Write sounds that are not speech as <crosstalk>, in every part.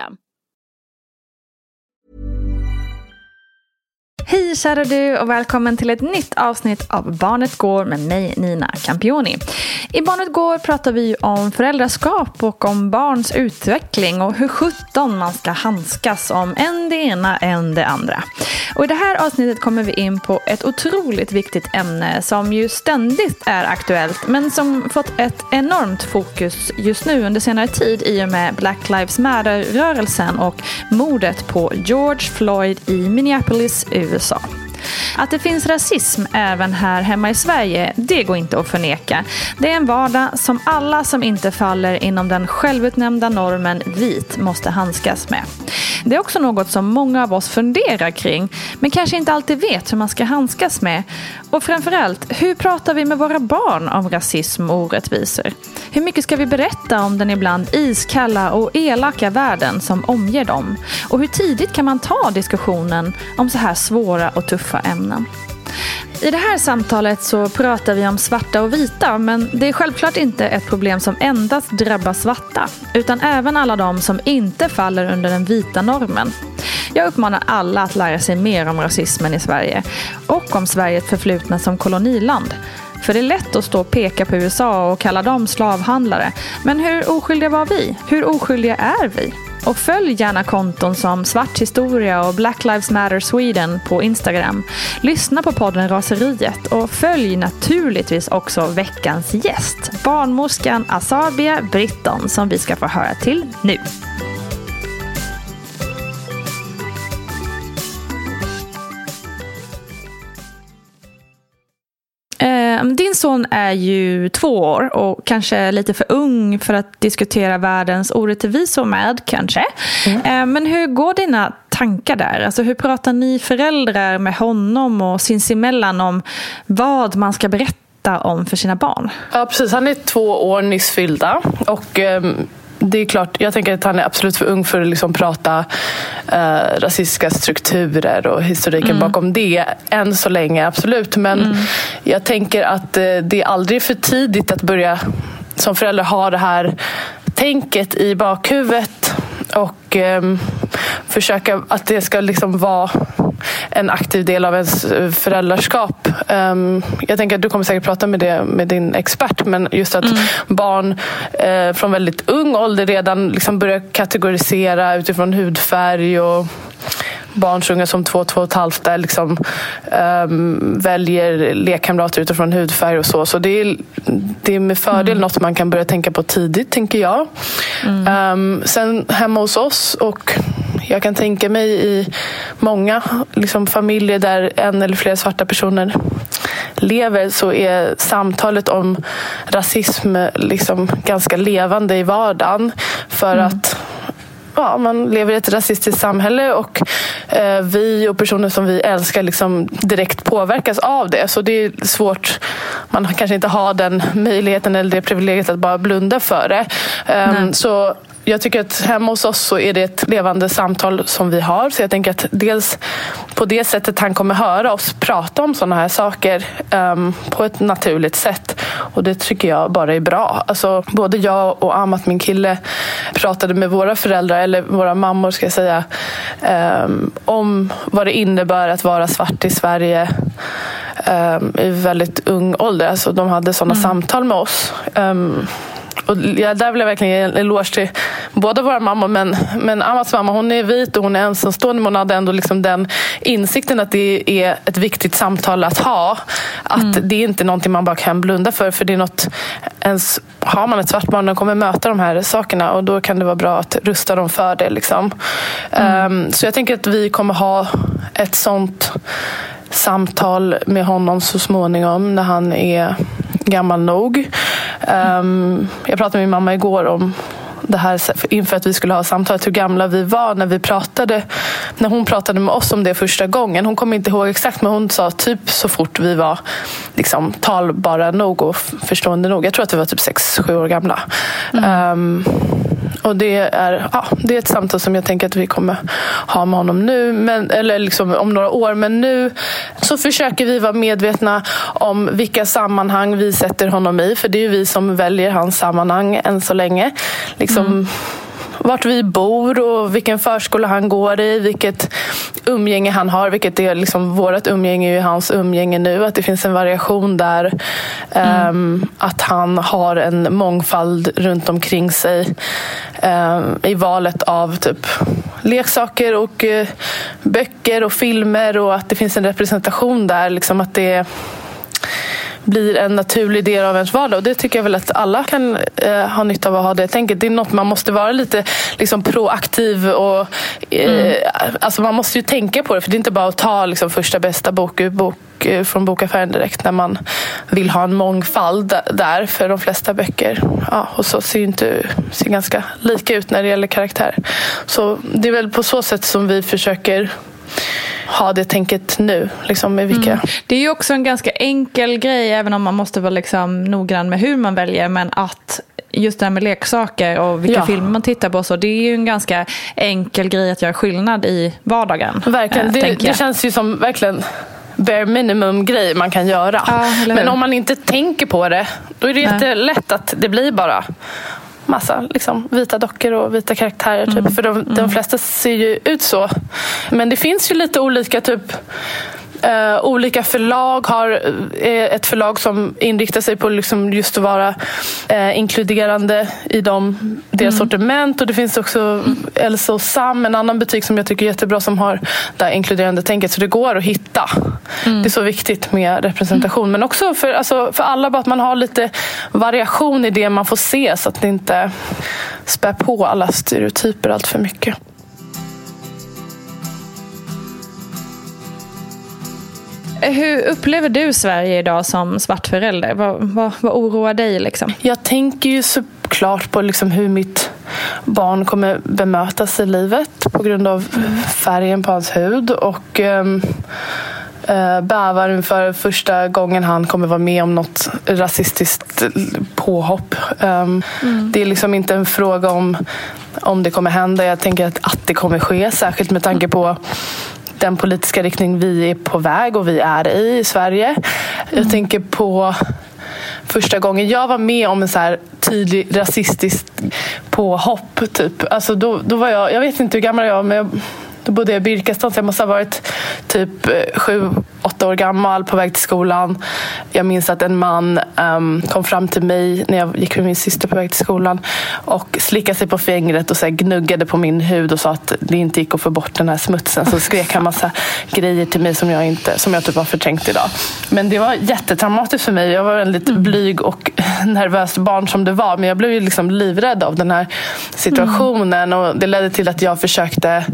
system. Hej kära du och välkommen till ett nytt avsnitt av Barnet Går med mig Nina Campioni. I Barnet Går pratar vi om föräldraskap och om barns utveckling och hur sjutton man ska handskas om en det ena än det andra. Och i det här avsnittet kommer vi in på ett otroligt viktigt ämne som ju ständigt är aktuellt men som fått ett enormt fokus just nu under senare tid i och med Black Lives Matter-rörelsen och mordet på George Floyd i Minneapolis, USA. Saw. Att det finns rasism även här hemma i Sverige, det går inte att förneka. Det är en vardag som alla som inte faller inom den självutnämnda normen vit måste handskas med. Det är också något som många av oss funderar kring, men kanske inte alltid vet hur man ska handskas med. Och framförallt, hur pratar vi med våra barn om rasism och orättvisor? Hur mycket ska vi berätta om den ibland iskalla och elaka världen som omger dem? Och hur tidigt kan man ta diskussionen om så här svåra och tuffa ämnen? I det här samtalet så pratar vi om svarta och vita men det är självklart inte ett problem som endast drabbar svarta utan även alla de som inte faller under den vita normen. Jag uppmanar alla att lära sig mer om rasismen i Sverige och om Sveriges förflutna som koloniland. För det är lätt att stå och peka på USA och kalla dem slavhandlare. Men hur oskyldiga var vi? Hur oskyldiga är vi? Och följ gärna konton som Svart historia och Black Lives Matter Sweden på Instagram. Lyssna på podden Raseriet och följ naturligtvis också veckans gäst, barnmorskan Asabia Britton som vi ska få höra till nu. Din son är ju två år och kanske lite för ung för att diskutera världens orättvisor med, kanske. Mm. Men hur går dina tankar där? Alltså, hur pratar ni föräldrar med honom och sinsemellan om vad man ska berätta om för sina barn? Ja, precis. Han är två år nyss fyllda. Och, eh, det är klart, jag tänker att han är absolut för ung för att liksom prata eh, rasistiska strukturer och historiken mm. bakom det. Än så länge, absolut. Men mm. jag tänker att eh, det är aldrig för tidigt att börja som förälder ha det här tänket i bakhuvudet och eh, försöka att det ska liksom vara en aktiv del av ens föräldraskap. Um, jag tänker att du kommer säkert prata med det med din expert, men just att mm. barn uh, från väldigt ung ålder redan liksom börjar kategorisera utifrån hudfärg och barnsungar som två, två och ett halvt där liksom, um, väljer lekkamrater utifrån hudfärg och så. Så det är, det är med fördel mm. något man kan börja tänka på tidigt, tänker jag. Mm. Um, sen hemma hos oss och jag kan tänka mig i många liksom, familjer där en eller flera svarta personer lever så är samtalet om rasism liksom ganska levande i vardagen. För mm. att ja, man lever i ett rasistiskt samhälle och eh, vi och personer som vi älskar liksom direkt påverkas av det. Så det är svårt. Man kanske inte har den möjligheten eller det privilegiet att bara blunda för det. Um, så jag tycker att hemma hos oss så är det ett levande samtal som vi har. Så jag tänker att dels på det sättet han kommer höra oss prata om sådana här saker um, på ett naturligt sätt. Och det tycker jag bara är bra. Alltså, både jag och Amat, min kille, pratade med våra föräldrar, eller våra mammor ska jag säga, um, om vad det innebär att vara svart i Sverige um, i väldigt ung ålder. Alltså, de hade sådana mm. samtal med oss. Och där vill jag verkligen ge en eloge till båda våra mammor. Men, men Amats mamma hon är vit och hon är ensamstående. Men hon hade ändå liksom den insikten att det är ett viktigt samtal att ha. Att mm. det är inte någonting man bara kan blunda för. För det är något, ens, har man ett svart barn, de kommer möta de här sakerna. Och då kan det vara bra att rusta dem för det. Liksom. Mm. Um, så jag tänker att vi kommer ha ett sånt samtal med honom så småningom när han är gammal nog. Um, jag pratade med min mamma igår om det här inför att vi skulle ha samtalet, hur gamla vi var när vi pratade. När hon pratade med oss om det första gången. Hon kommer inte ihåg exakt men hon sa typ så fort vi var liksom, talbara nog och förstående nog. Jag tror att vi var typ sex sju år gamla. Mm. Um, och det är, ja, det är ett samtal som jag tänker att vi kommer ha med honom nu, men, eller liksom om några år. Men nu så försöker vi vara medvetna om vilka sammanhang vi sätter honom i. För det är ju vi som väljer hans sammanhang än så länge. Liksom, mm vart vi bor och vilken förskola han går i, vilket umgänge han har. Vilket är liksom, vårt umgänge är hans umgänge nu. Att det finns en variation där. Mm. Um, att han har en mångfald runt omkring sig um, i valet av typ leksaker och uh, böcker och filmer och att det finns en representation där. Liksom att det blir en naturlig del av ens vardag. Och det tycker jag väl att alla kan eh, ha nytta av att ha det tänket. Det är något man måste vara lite liksom, proaktiv och eh, mm. alltså man måste ju tänka på det. För det är inte bara att ta liksom, första bästa bok bok eh, från bokaffären direkt när man vill ha en mångfald där. För de flesta böcker ja, hos oss ser, inte, ser ganska lika ut när det gäller karaktär. Så det är väl på så sätt som vi försöker ha det tänket nu. Liksom, med vilka. Mm. Det är ju också en ganska enkel grej, även om man måste vara liksom noggrann med hur man väljer. Men att just det här med leksaker och vilka ja. filmer man tittar på. Så det är ju en ganska enkel grej att göra skillnad i vardagen. Verkligen, äh, det, det känns ju som verkligen bare minimum grej man kan göra. Ja, Men om man inte tänker på det, då är det Nej. jättelätt att det blir bara massa liksom, vita dockor och vita karaktärer. Typ. Mm. För de, de mm. flesta ser ju ut så. Men det finns ju lite olika typ Uh, olika förlag har uh, ett förlag som inriktar sig på liksom just att vara uh, inkluderande i de, deras mm. sortiment. Och det finns också mm. Elsa och Sam, en annan butik som jag tycker är jättebra som har det här inkluderande tänket. Så det går att hitta. Mm. Det är så viktigt med representation. Mm. Men också för, alltså, för alla, bara att man har lite variation i det man får se så att det inte spär på alla stereotyper allt för mycket. Hur upplever du Sverige idag som svart förälder? Vad, vad, vad oroar dig? Liksom? Jag tänker ju såklart på liksom hur mitt barn kommer bemötas i livet på grund av färgen på hans hud. Och, um, uh, bävar inför första gången han kommer vara med om något rasistiskt påhopp. Um, mm. Det är liksom inte en fråga om om det kommer hända. Jag tänker att, att det kommer ske, särskilt med tanke på den politiska riktning vi är på väg och vi är i i Sverige. Mm. Jag tänker på första gången jag var med om en så här tydlig rasistisk påhopp. Typ. Alltså då, då var jag, jag vet inte hur gammal jag var, men jag, då bodde jag i Birkastan så jag måste ha varit typ eh, sju, åtta år gammal på väg till skolan. Jag minns att en man um, kom fram till mig när jag gick med min syster på väg till skolan och slickade sig på fingret och så gnuggade på min hud och sa att det inte gick att få bort den här smutsen. Så skrek han massa grejer till mig som jag, inte, som jag typ har förträngt idag. Men det var jättetraumatiskt för mig. Jag var en lite mm. blyg och <laughs> nervöst barn som det var. Men jag blev liksom livrädd av den här situationen. Mm. Och Det ledde till att jag försökte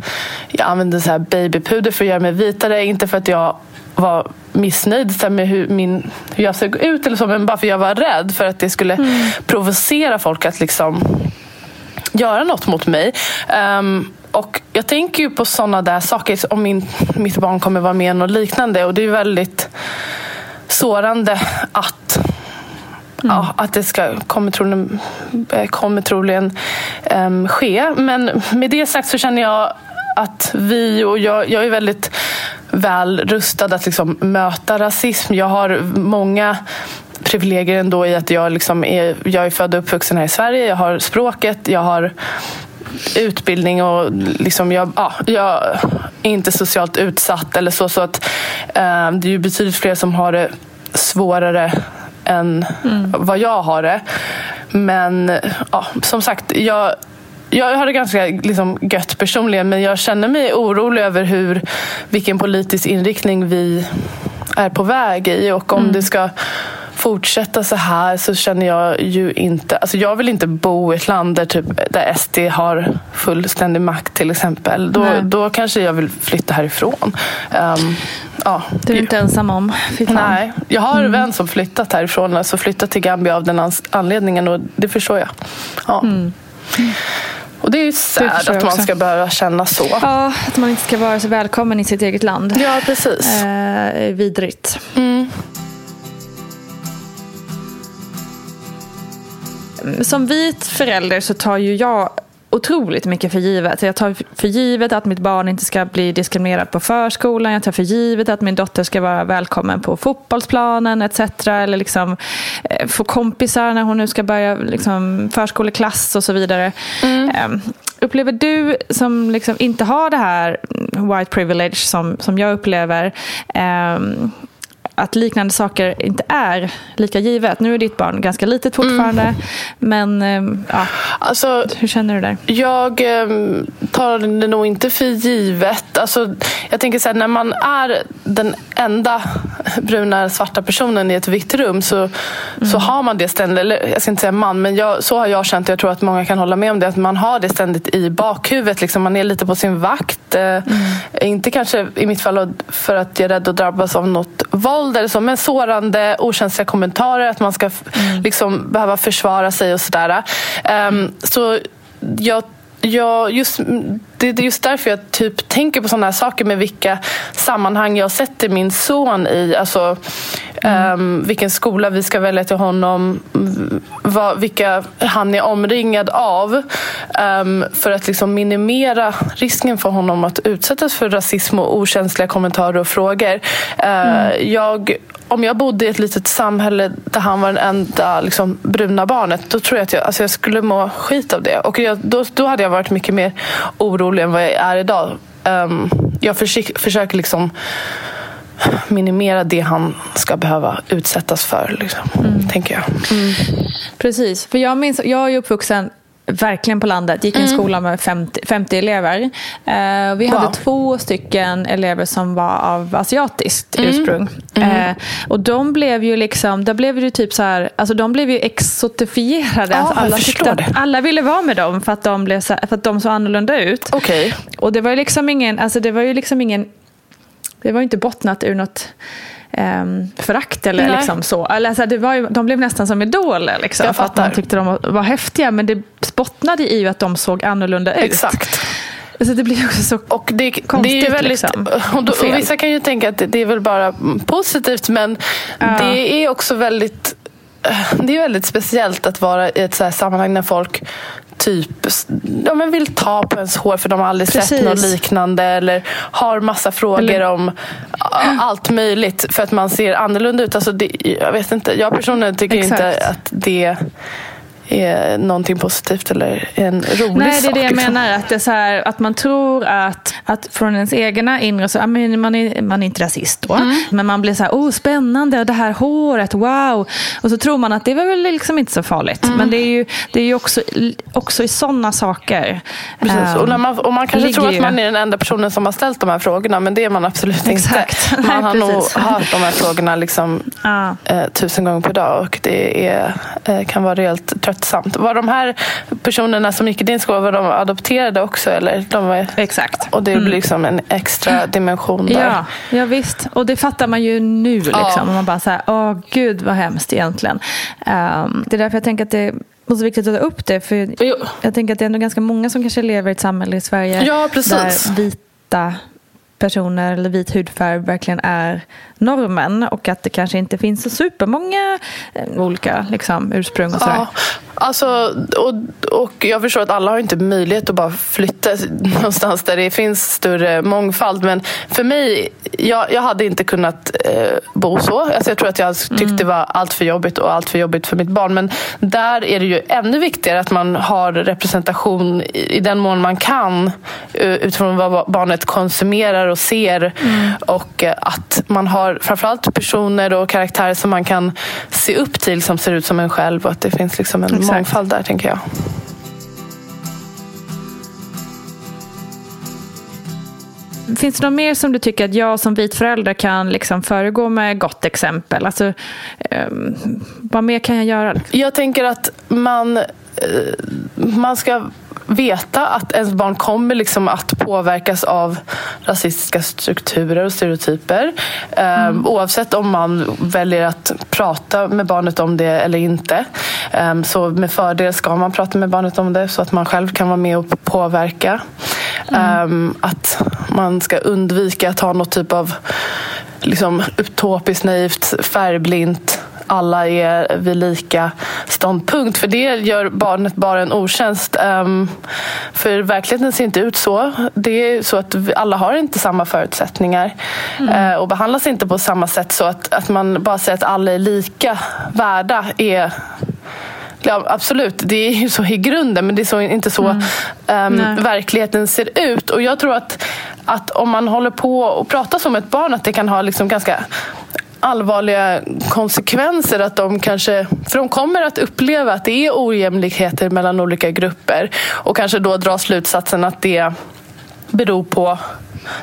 jag använde så här babypuder för att göra mig vitare. Inte för att jag var missnöjd med hur, min, hur jag såg ut eller så, men bara för att jag var rädd för att det skulle mm. provocera folk att liksom göra något mot mig. Um, och Jag tänker ju på sådana där saker, om min, mitt barn kommer vara med något liknande. Och det är väldigt sårande att Mm. Ja, att det ska, kommer troligen, kommer troligen um, ske. Men med det sagt så känner jag att vi och jag, jag är väldigt väl rustad att liksom möta rasism. Jag har många privilegier ändå i att jag, liksom är, jag är född och uppvuxen här i Sverige. Jag har språket, jag har utbildning och liksom jag, ja, jag är inte socialt utsatt eller så. så att, eh, det är ju betydligt fler som har det svårare än mm. vad jag har det. Men ja, som sagt, jag jag har det ganska liksom, gött personligen men jag känner mig orolig över hur, vilken politisk inriktning vi är på väg i och om mm. det ska fortsätta så här så känner jag ju inte... Alltså jag vill inte bo i ett land där, typ, där SD har fullständig makt till exempel. Då, då kanske jag vill flytta härifrån. Um, ja. Du är inte ensam om. Nej, jag har mm. en vän som flyttat härifrån. Alltså flyttat till Gambia av den anledningen och det förstår jag. Ja. Mm. Och det är ju sad att man ska behöva känna så. Ja, att man inte ska vara så välkommen i sitt eget land. Ja, precis. Eh, vidrigt. Mm. Som vit förälder så tar ju jag otroligt mycket för givet. Jag tar för givet att mitt barn inte ska bli diskriminerad på förskolan. Jag tar för givet att min dotter ska vara välkommen på fotbollsplanen etc. Eller liksom, eh, få kompisar när hon nu ska börja liksom, förskoleklass och så vidare. Mm. Eh, upplever du som liksom inte har det här white privilege som, som jag upplever eh, att liknande saker inte är lika givet. Nu är ditt barn ganska litet fortfarande. Mm. Men eh, ja, alltså, hur känner du där? Jag eh, tar det nog inte för givet. Alltså, jag tänker så här, när man är den enda bruna svarta personen i ett vitt rum så, mm. så har man det ständigt. Eller, jag ska inte säga man, men jag, så har jag känt. Jag tror att många kan hålla med om det. Att man har det ständigt i bakhuvudet. Liksom. Man är lite på sin vakt. Eh, mm. Inte kanske i mitt fall för att jag är rädd att drabbas av något våld våld eller så, men sårande, okänsliga kommentarer, att man ska mm. liksom behöva försvara sig och sådär. Um, så jag Ja, just, det är just därför jag typ tänker på sådana här saker med vilka sammanhang jag sätter min son i. Alltså, mm. um, vilken skola vi ska välja till honom, vad, vilka han är omringad av. Um, för att liksom minimera risken för honom att utsättas för rasism och okänsliga kommentarer och frågor. Uh, mm. Jag om jag bodde i ett litet samhälle där han var det enda liksom, bruna barnet, då tror jag att jag, alltså jag skulle må skit av det. Och jag, då, då hade jag varit mycket mer orolig än vad jag är idag. Um, jag försöker, försöker liksom minimera det han ska behöva utsättas för, liksom, mm. tänker jag. Mm. Precis, för jag minns, jag är uppvuxen verkligen på landet. Gick i en mm. skola med 50, 50 elever. Uh, vi hade två stycken elever som var av asiatiskt mm. ursprung. Mm. Uh, och de blev ju liksom, där blev det typ så här, alltså de blev ju exotifierade. Ja, alltså alla, tyckte alla ville vara med dem för att de, blev så, för att de såg annorlunda ut. Okay. Och det var ju liksom ingen, alltså det var ju liksom ingen, det var ju inte bottnat ur något um, förakt eller liksom så. Alltså, det var ju, de blev nästan som idoler. Liksom, för att man tyckte de var, häftiga. Men det bottnade i att de såg annorlunda ut. Exakt. Alltså det blir också så och det, konstigt. det är väldigt, liksom, och, då, och vissa kan ju tänka att det är väl bara positivt men Ja. det är också väldigt det är väldigt speciellt att vara i ett så här sammanhang när folk typ ja, men vill ta på ens hår för de har aldrig Precis. sett något liknande eller har massa frågor Eller- om allt möjligt för att man ser annorlunda ut. Alltså det, jag vet inte, jag personligen tycker Exakt. inte att det är någonting positivt eller en rolig Nej, det är sak. det jag liksom. menar. Att, det är så här, att man tror att, att från ens egna inre, så, man, är, man är inte rasist då, Mm. men man blir så här, oh spännande, det här håret, wow. Och så tror man att det var väl liksom inte så farligt. Mm. Men det är ju, det är ju också, också i sådana saker. Precis. ehm, Och, när man, och man kanske tror att man är den enda personen som har ställt de här frågorna men det är man absolut Exakt. inte. <laughs> Man Nej, har nog precis. hört de här frågorna liksom, Ja. eh, tusen gånger per dag och det är, eh, kan vara rejält tröttsamt. Var de här personerna som gick i din skola var de adopterade också? Eller? De var, Exakt. och det blir liksom en extra dimension där. Ja, ja, visst. Och det fattar man ju nu. Liksom. Ja. Och man bara så här, åh gud vad hemskt egentligen. Ehm, det är därför jag tänker att det är så viktigt att ta upp det. För Jo. jag tänker att det är ändå ganska många som kanske lever i ett samhälle i Sverige Ja, precis. där vita personer eller vit hudfärg verkligen är normen och att det kanske inte finns så supermånga eh, olika liksom, ursprung och sådär. Ja, alltså, och, och jag förstår att alla har inte möjlighet att bara flytta <laughs> någonstans där det finns större mångfald. Men för mig, jag, jag hade inte kunnat eh, bo så. Alltså, jag tror att jag tyckte det var allt för jobbigt och allt för jobbigt för mitt barn. Men där är det ju ännu viktigare att man har representation i, i den mån man kan eh, utifrån vad barnet konsumerar och ser. Och eh, att man har framförallt personer och karaktärer som man kan se upp till som ser ut som en själv och att det finns liksom en Exakt. mångfald där tänker jag. Finns det något mer som du tycker att jag som vit förälder kan liksom föregå med gott exempel? Alltså, ehm, vad mer kan jag göra? Jag tänker att man, eh, man ska veta att ens barn kommer liksom att påverkas av rasistiska strukturer och stereotyper. Eh, Oavsett om man väljer att prata med barnet om det eller inte. Eh, Så med fördel ska man prata med barnet om det så att man själv kan vara med och påverka. Eh, Att man ska undvika att ha något typ av liksom, utopiskt naivt, färgblint alla är vi lika ståndpunkt. För det gör barnet bara en otjänst. Um, för verkligheten ser inte ut så. Det är så att alla har inte samma förutsättningar eh, och behandlas inte på samma sätt. Så att, att man bara säger att alla är lika värda är Ja, absolut, det är ju så i grunden men det är så, inte så ehm, Nej. verkligheten ser ut. Och jag tror att, att om man håller på och pratar som ett barn att det kan ha liksom ganska allvarliga konsekvenser. Att de kanske, för de kommer att uppleva att det är ojämlikheter mellan olika grupper och kanske då dra slutsatsen att det beror på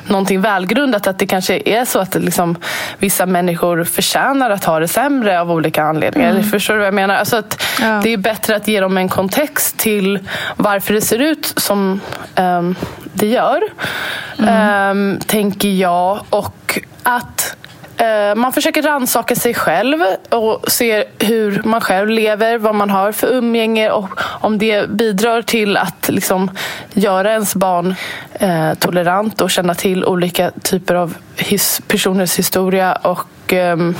någonting välgrundat. Att det kanske är så att liksom, vissa människor förtjänar att ha det sämre av olika anledningar. Eller Förstår du vad jag menar? Alltså att Ja. Det är bättre att ge dem en kontext till varför det ser ut som ehm, det gör. Ehm, tänker jag. Och att man försöker rannsaka sig själv och se hur man själv lever, vad man har för umgänge och om det bidrar till att liksom, göra ens barn eh, tolerant och känna till olika typer av his- personers historia och ehm,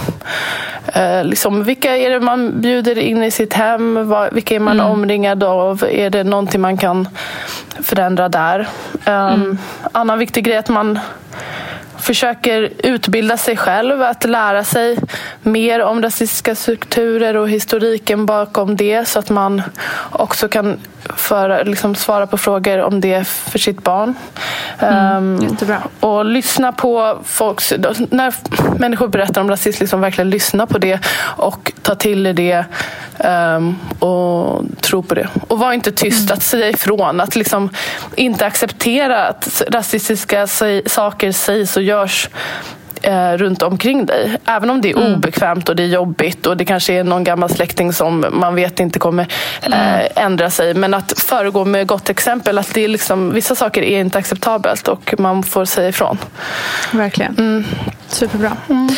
eh, liksom, vilka är det man bjuder in i sitt hem? Vilka är man omringad av? Är det någonting man kan förändra där? Um, Annan viktig grej är att man försöker utbilda sig själv, att lära sig mer om rasistiska strukturer och historiken bakom det så att man också kan föra, liksom svara på frågor om det för sitt barn. Ehm, jättebra. och lyssna på folks... När människor berättar om rasism, liksom verkligen lyssna på det och ta till er det ehm, och tro på det. Och var inte tyst, att säga ifrån. Att liksom inte acceptera att rasistiska saker sägs och görs eh, runt omkring dig. Även om det är obekvämt och det är jobbigt och det kanske är någon gammal släkting som man vet inte kommer eh, ändra sig. Men att föregå med gott exempel. Att det är liksom, vissa saker är inte acceptabelt och man får säga ifrån. Verkligen. Mm. Superbra. Mm.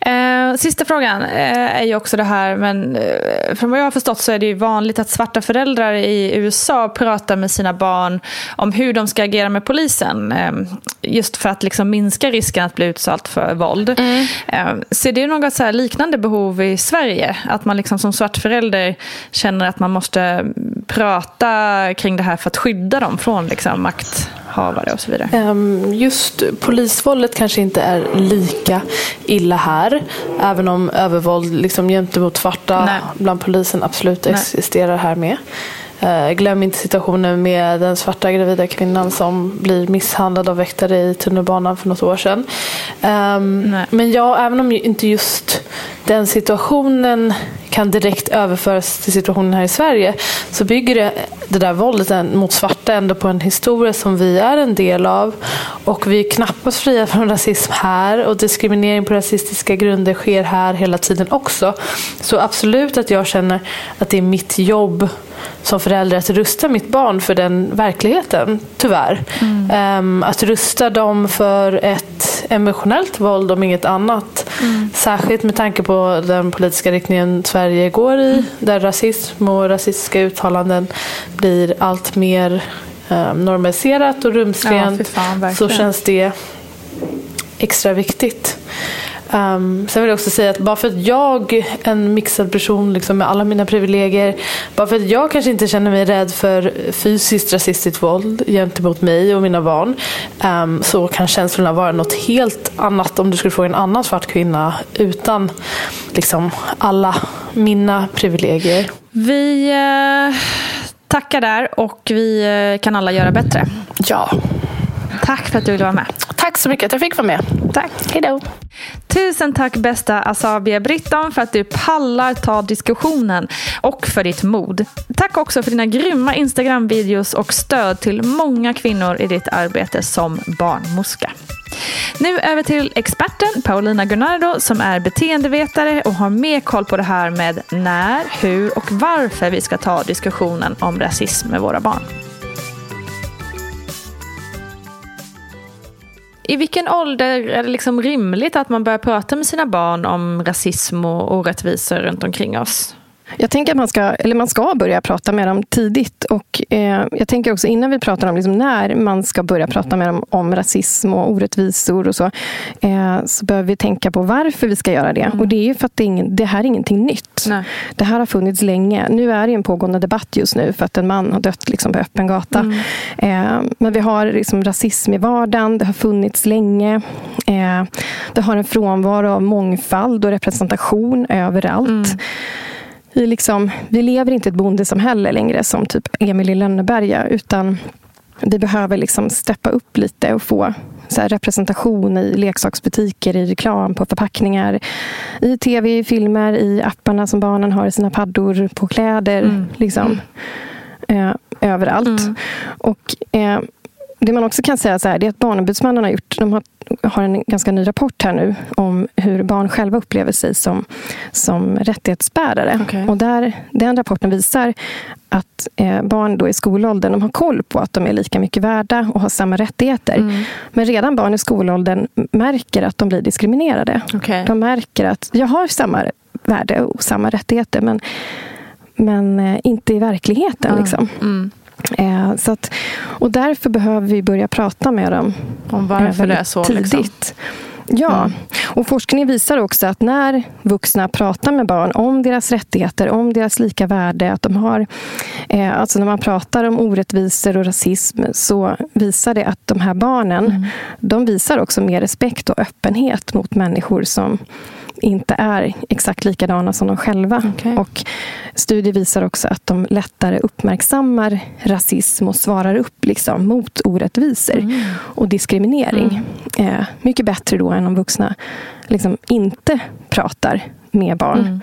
Eh, sista frågan eh, är ju också det här, men eh, från vad jag har förstått så är det ju vanligt att svarta föräldrar i USA pratar med sina barn om hur de ska agera med polisen. Eh, just för att liksom minska risken att bli utsatt för våld. Mm. Eh, ser du något så liknande behov i Sverige? Att man liksom som svart förälder känner att man måste prata kring det här för att skydda dem från liksom, makthavare och så vidare? Ehm, just polisvåldet kanske inte är lika illa här. Även om övervåld liksom, gentemot svarta Nej. bland polisen absolut Nej. existerar här med. Uh, glöm inte situationen med den svarta gravida kvinnan som blir misshandlad av väktare i tunnelbanan för något år sedan. Um, men ja, även om inte just den situationen kan direkt överföras till situationen här i Sverige så bygger det, det där våldet mot svarta ändå på en historia som vi är en del av. Och vi är knappast fria från rasism här och diskriminering på rasistiska grunder sker här hela tiden också. Så absolut att jag känner att det är mitt jobb som förälder att rusta mitt barn för den verkligheten, tyvärr. Mm. Um, att rusta dem för ett emotionellt våld om inget annat. Mm. Särskilt med tanke på den politiska riktningen Sverige går i, mm. där rasism och rasistiska uttalanden blir allt mer um, normaliserat och rumsrent. Ja, fan, så känns det extra viktigt. Um, sen vill jag också säga att bara för att jag, en mixad person liksom med alla mina privilegier, bara för att jag kanske inte känner mig rädd för fysiskt rasistiskt våld gentemot mig och mina barn, um, så kan känslorna vara något helt annat om du skulle få en annan svart kvinna utan liksom alla mina privilegier. Vi eh, tackar där och vi eh, kan alla göra bättre. Ja. Tack för att du ville vara med. Tack så mycket att jag fick vara med. Tack. Hejdå. Tusen tack bästa Asabia Britton för att du pallar ta diskussionen och för ditt mod. Tack också för dina grymma Instagram-videos och stöd till många kvinnor i ditt arbete som barnmorska. Nu över till experten Paulina Gunnardo som är beteendevetare och har mer koll på det här med när, hur och varför vi ska ta diskussionen om rasism med våra barn. I vilken ålder är det liksom rimligt att man börjar prata med sina barn om rasism och orättvisor runt omkring oss? Jag tänker att man ska, eller man ska börja prata med dem tidigt. Och, eh, jag tänker också innan vi pratar om liksom när man ska börja prata med dem om rasism och orättvisor och så, eh, så behöver vi tänka på varför vi ska göra det. Mm. Och det är ju för att det, är ingen, det här är ingenting nytt. Nej. Det här har funnits länge. Nu är det en pågående debatt just nu för att en man har dött liksom på öppen gata. Mm. Eh, men vi har liksom rasism i vardagen. Det har funnits länge. Eh, det har en frånvaro av mångfald och representation överallt. Mm vi, liksom, vi lever inte i ett bondesamhälle längre som typ Emil i Lönneberga. Utan vi behöver liksom steppa upp lite och få representation i leksaksbutiker, i reklam, på förpackningar, i tv, i filmer, i apparna som barnen har i sina paddor, på kläder. Mm. Liksom. Eh, överallt. Mm. Och eh, det man också kan säga så här, det är att Barnombudsmannen har gjort, de har, har en ganska ny rapport här nu om hur barn själva upplever sig som, som rättighetsbärare. Okay. Och där, den rapporten visar att eh, barn då i skolåldern de har koll på att de är lika mycket värda och har samma rättigheter. Mm. Men redan barn i skolåldern märker att de blir diskriminerade. Okay. De märker att jag har samma värde och samma rättigheter men, men eh, inte i verkligheten. Mm. Liksom. Mm. Eh, så att, och därför behöver vi börja prata med dem. Om varför det är så? Tidigt. Liksom. Ja, mm. och forskning visar också att när vuxna pratar med barn om deras rättigheter, om deras lika värde, att de har, eh, alltså när man pratar om orättvisor och rasism, så visar det att de här barnen, mm. de visar också mer respekt och öppenhet mot människor som inte är exakt likadana som de själva. Okay. Och studier visar också att de lättare uppmärksammar rasism och svarar upp liksom mot orättvisor mm. och diskriminering. Mm. Eh, mycket bättre då än om vuxna liksom inte pratar med barn. Mm.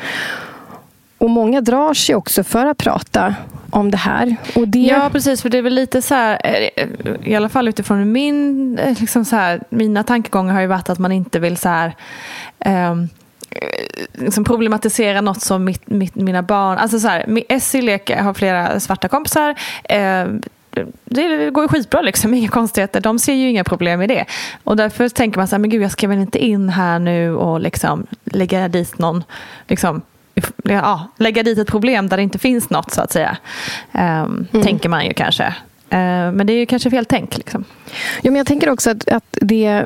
Och många drar sig också för att prata om det här. Och det... Ja, precis. För det är väl lite så här, eh, i alla fall utifrån min, eh, liksom så här, mina tankegångar har ju varit att man inte vill så här, um, liksom problematisera något som mitt, mitt, mina barn... Alltså så här, Essie leker, har flera svarta kompisar. Eh, det går ju skitbra, liksom, <laughs> inga konstigheter. De ser ju inga problem i det. Och därför tänker man så här, men gud jag ska väl inte in här nu och liksom lägga dit någon, liksom, ja, lägga dit ett problem där det inte finns något så att säga. Um, mm. Tänker man ju kanske. Uh, men det är ju kanske fel tänk. Liksom. Ja, men jag tänker också att, att det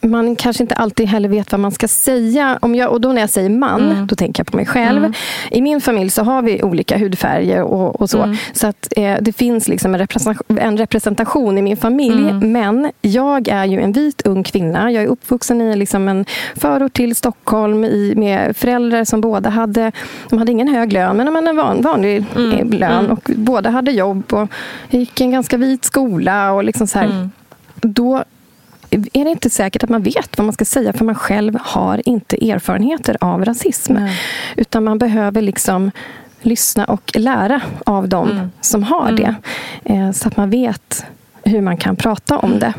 man kanske inte alltid heller vet vad man ska säga. Om jag, och då när jag säger man, mm. då tänker jag på mig själv. Mm. I min familj så har vi olika hudfärger och, och så. Mm. Så att eh, det finns liksom en, representation, en representation i min familj. Mm. Men jag är ju en vit ung kvinna. Jag är uppvuxen i liksom en förort till Stockholm i, med föräldrar som båda hade, de hade ingen hög lön, men en van, vanlig mm. Eh, lön. Mm. Och båda hade jobb och gick i en ganska vit skola. och liksom så här. Då är det inte säkert att man vet vad man ska säga för man själv har inte erfarenheter av rasism. Nej. Utan man behöver liksom lyssna och lära av dem mm. som har mm. det. Eh, så att man vet hur man kan prata om det.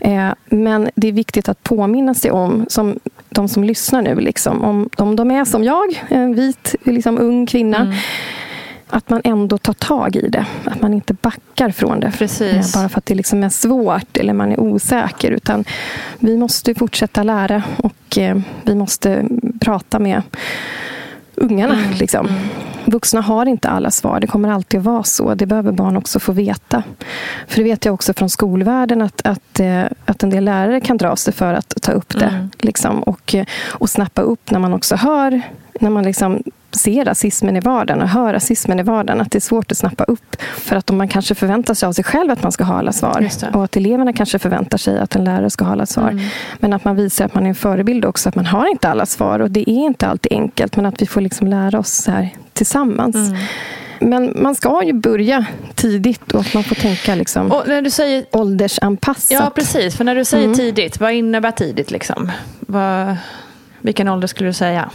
Eh, men det är viktigt att påminna sig om, som de som lyssnar nu, liksom, om, om de är som jag, en vit liksom, ung kvinna, mm att man ändå tar tag i det. Att man inte backar från det. Precis. Bara för att det liksom är svårt eller man är osäker. Utan vi måste fortsätta lära och eh, vi måste prata med ungarna. Mm. Liksom. Mm. Vuxna har inte alla svar. Det kommer alltid att vara så. Det behöver barn också få veta. För det vet jag också från skolvärlden att, att, eh, att en del lärare kan dra sig för att ta upp det. Mm. Liksom, och, eh, och snappa upp när man också hör när man liksom ser rasismen i vardagen och hör rasismen i vardagen, att det är svårt att snappa upp. För att om man kanske förväntar sig av sig själv att man ska ha alla svar och att eleverna kanske förväntar sig att en lärare ska ha alla svar. Mm. Men att man visar att man är en förebild också, att man har inte alla svar och det är inte alltid enkelt, men att vi får liksom lära oss här tillsammans. Mm. Men man ska ju börja tidigt och man får tänka liksom och när du säger, åldersanpassat. Ja, precis. För när du säger mm. tidigt, vad innebär tidigt? Liksom? Vad, vilken ålder skulle du säga?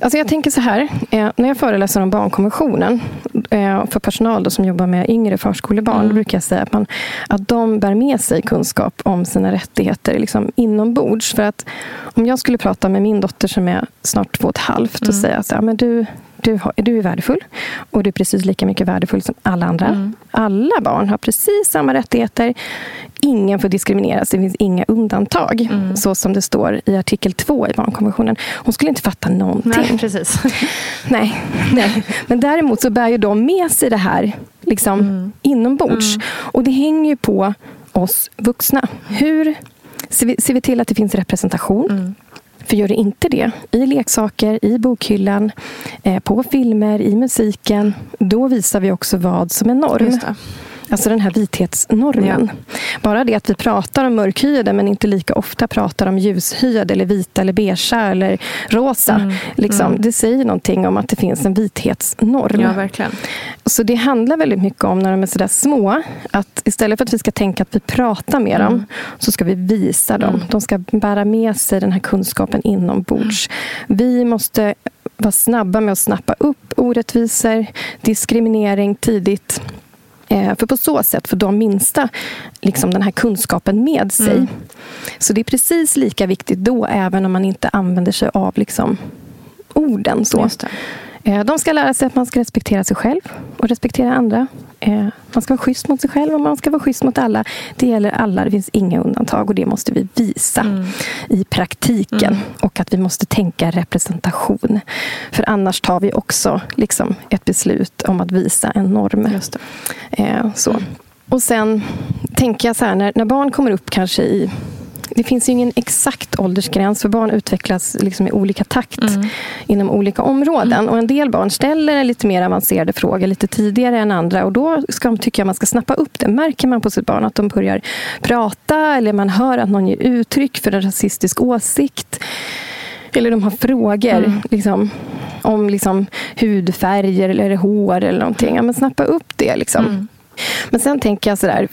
Alltså jag tänker så här, eh, när jag föreläser om barnkonventionen eh, för personal som jobbar med yngre förskolebarn, mm. då brukar jag säga att, man, att de bär med sig kunskap om sina rättigheter liksom inombords. För att om jag skulle prata med min dotter som är snart två och ett halvt och mm. säga så här, men du, du, har, du är värdefull och du är precis lika mycket värdefull som alla andra. Mm. Alla barn har precis samma rättigheter. Ingen får diskrimineras. Det finns inga undantag. Mm. Så som det står i artikel 2 i barnkonventionen. Hon skulle inte fatta någonting. Nej, precis. <laughs> nej, nej. Men däremot så bär ju de med sig det här liksom, mm. inombords. Mm. Och det hänger ju på oss vuxna. Hur ser vi, ser vi till att det finns representation? För gör det inte det, i leksaker, i bokhyllan, eh, på filmer, i musiken, då visar vi också vad som är norm. Alltså den här vithetsnormen. Ja. Bara det att vi pratar om mörkhyade men inte lika ofta pratar om ljushyade eller vita eller beige eller rosa. Mm. Liksom, mm. Det säger någonting om att det finns en vithetsnorm. Ja, verkligen. Så det handlar väldigt mycket om när de är sådär små, att istället för att vi ska tänka att vi pratar med mm. dem, så ska vi visa dem. Mm. De ska bära med sig den här kunskapen inombords. Mm. Vi måste vara snabba med att snappa upp orättvisor, diskriminering tidigt för på så sätt får de minsta liksom den här kunskapen med sig. Mm. Så det är precis lika viktigt då, även om man inte använder sig av liksom orden. Så. Eh, de ska lära sig att man ska respektera sig själv och respektera andra. Eh, man ska vara schysst mot sig själv och man ska vara schysst mot alla. Det gäller alla, det finns inga undantag och det måste vi visa mm. i praktiken. Mm. Och att vi måste tänka representation. För annars tar vi också liksom ett beslut om att visa en norm. Eh, så. Och sen tänker jag så här, när, när barn kommer upp kanske i det finns ju ingen exakt åldersgräns för barn utvecklas liksom i olika takt mm. inom olika områden. Mm. Och En del barn ställer lite mer avancerade frågor lite tidigare än andra och då ska, tycker jag man ska snappa upp det. Märker man på sitt barn att de börjar prata eller man hör att någon ger uttryck för en rasistisk åsikt eller de har frågor mm. liksom, om liksom, hudfärger eller hår eller någonting. Ja, men snappa upp det. Liksom. Men sen tänker jag sådär,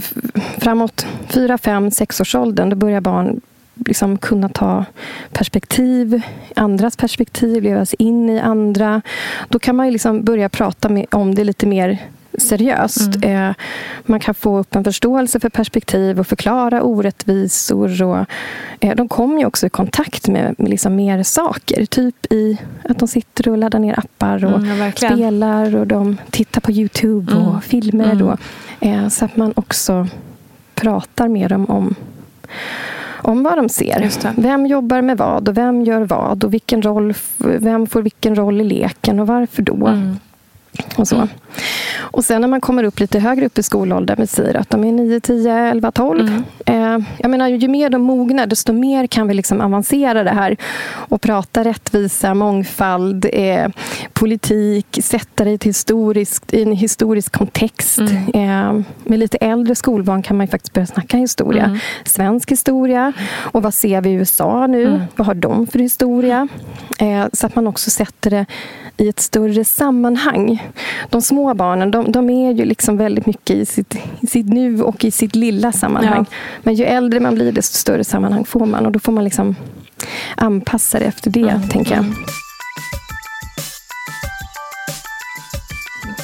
framåt 4, 5, 6 års åldern, då börjar barn liksom kunna ta perspektiv, andras perspektiv, leva sig in i andra. Då kan man liksom börja prata med, om det lite mer seriöst. Mm. Man kan få upp en förståelse för perspektiv och förklara orättvisor. Och, de kommer ju också i kontakt med, med liksom mer saker. Typ i att de sitter och laddar ner appar och mm, spelar och de tittar på Youtube och mm. filmer. Mm. Och, så att man också pratar med dem om om vad de ser. Vem jobbar med vad och vem gör vad och vilken roll, vem får vilken roll i leken och varför då. Mm. Och, så. och sen när man kommer upp lite högre upp i skolåldern, vi säger att de är 9, 10, 11, 12. Mm. Eh, jag menar, ju mer de mognar, desto mer kan vi liksom avancera det här och prata rättvisa, mångfald, eh, politik, sätta det i, historisk, i en historisk kontext. Mm. Eh, med lite äldre skolbarn kan man faktiskt börja snacka historia. Mm. Svensk historia. Och vad ser vi i USA nu? Mm. Vad har de för historia? Eh, så att man också sätter det i ett större sammanhang. De små barnen de, de är ju liksom väldigt mycket i sitt, i sitt nu och i sitt lilla sammanhang. Ja. Men ju äldre man blir, desto större sammanhang får man. Och då får man liksom anpassa det efter det, mm. tänker jag.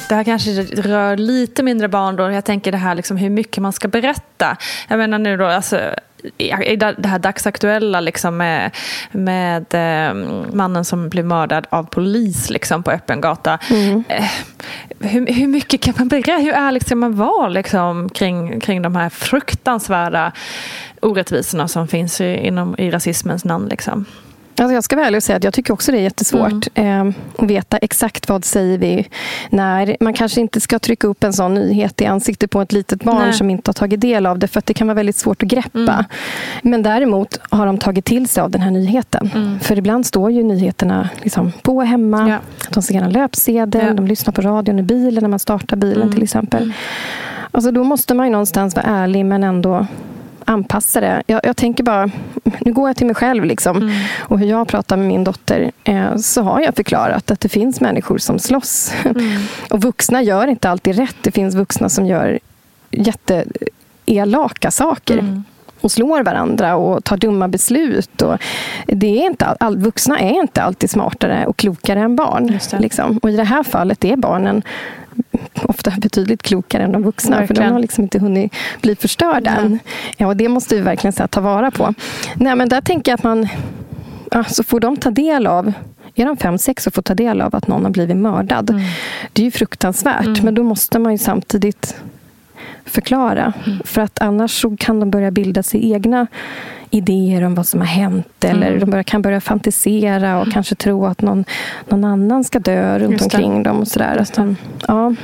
Det här kanske rör lite mindre barn då. Jag tänker det här liksom hur mycket man ska berätta. Jag menar nu då, alltså, i det här dagsaktuella liksom med, med eh, mannen som blev mördad av polis liksom, på öppen gata. Mm. Eh, hur, hur, mycket kan man berätta? Hur ärlig ska man vara liksom, kring, kring de här fruktansvärda orättvisorna som finns i, inom, i rasismens namn? Liksom? Alltså jag ska vara ärlig och säga att jag tycker också det är jättesvårt mm. eh, att veta exakt vad säger vi när. Man kanske inte ska trycka upp en sån nyhet i ansiktet på ett litet barn Nej. som inte har tagit del av det för att det kan vara väldigt svårt att greppa. Mm. Men däremot har de tagit till sig av den här nyheten. Mm. För ibland står ju nyheterna liksom på hemma. Ja. De ser en löpsedel, ja. de lyssnar på radion i bilen när man startar bilen mm. till exempel. Mm. Alltså då måste man ju någonstans vara ärlig men ändå anpassa det. Jag, jag, tänker bara, nu går jag till mig själv liksom, mm. och hur jag pratar med min dotter eh, så har jag förklarat att det finns människor som slåss. Mm. <laughs> och vuxna gör inte alltid rätt. Det finns vuxna som gör jätteelaka saker. Mm och slår varandra och tar dumma beslut. Och det är inte all, vuxna är inte alltid smartare och klokare än barn. Liksom. Och I det här fallet är barnen <laughs> ofta betydligt klokare än de vuxna. Verkligen. För de har liksom inte hunnit bli förstörda mm. än. Ja, och det måste vi verkligen så ta vara på. Nej, men där tänker jag att man... Ja, så får de ta del av är de fem, sex och får ta del av att någon har blivit mördad. Mm. Det är ju fruktansvärt. Mm. Men då måste man ju samtidigt förklara. Mm. För att annars så kan de börja bilda sig egna idéer om vad som har hänt. Eller mm. de börjar, kan börja fantisera och mm. kanske tro att någon, någon annan ska dö runt omkring dem. Och sådär. Så, ja.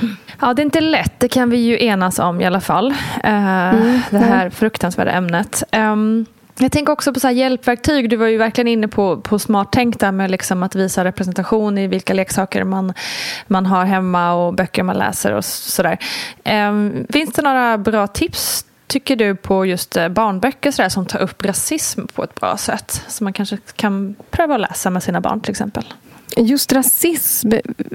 ja, det är inte lätt. Det kan vi ju enas om i alla fall. Uh, mm. Det här fruktansvärda ämnet. Um, jag tänker också på så hjälpverktyg. Du var ju verkligen inne på, på smart tänk där med liksom att visa representation i vilka leksaker man, man har hemma och böcker man läser och sådär. Um, finns det några bra tips tycker du på just eh, barnböcker sådär, som tar upp rasism på ett bra sätt? Som man kanske kan pröva att läsa med sina barn till exempel. Just rasism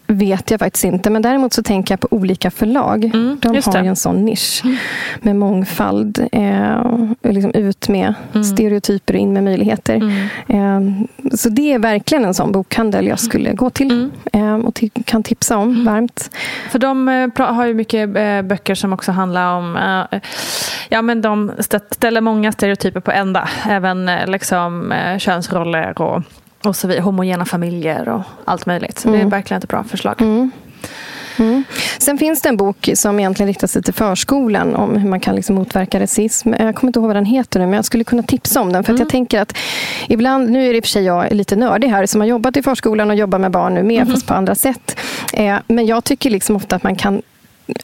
vet jag faktiskt inte. Men däremot så tänker jag på olika förlag. Mm, De har ju en sån nisch mm. med mångfald. Eh, liksom ut med mm. stereotyper och in med möjligheter. Mm. Eh, så det är verkligen en sån bokhandel jag skulle gå till. Mm. Eh, och kan tipsa om varmt. För de eh, har ju mycket eh, böcker som också handlar om... Eh, ja, men de ställer många stereotyper på ända. Även liksom, könsroller och och så vidare, homogena familjer och allt möjligt. Så mm. det är mm. verkligen ett bra förslag. Mm. Mm. Sen finns det en bok som egentligen riktar sig till förskolan om hur man kan liksom motverka rasism. Jag kommer inte ihåg vad den heter nu, men jag skulle kunna tipsa om den. För mm. jag tänker att ibland, nu är det i och för sig jag lite nördig här som har jobbat i förskolan och jobbar med barn nu med, mm. fast på andra sätt. Eh, men jag tycker liksom ofta att man kan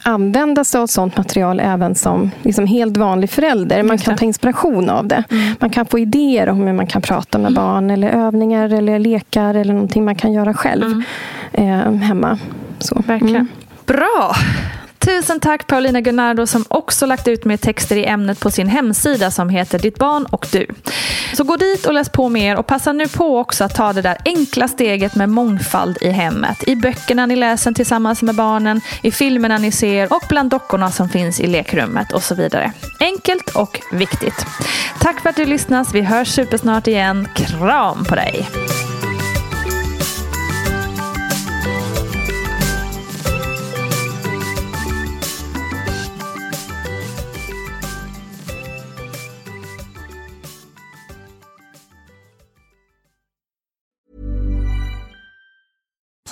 använda sig av sånt material även som liksom helt vanlig förälder. Man kan ta inspiration av det. Mm. Man kan få idéer om hur man kan prata med mm. barn eller övningar eller lekar eller någonting man kan göra själv mm. eh, hemma. Så. Verkligen. Mm. Bra! Tusen tack Paulina Gunnardo som också lagt ut mer texter i ämnet på sin hemsida som heter Ditt barn och du. Så gå dit och läs på mer och passa nu på också att ta det där enkla steget med mångfald i hemmet. I böckerna ni läser tillsammans med barnen, i filmerna ni ser och bland dockorna som finns i lekrummet och så vidare. Enkelt och viktigt. Tack för att du lyssnas. Vi hörs supersnart igen. Kram på dig!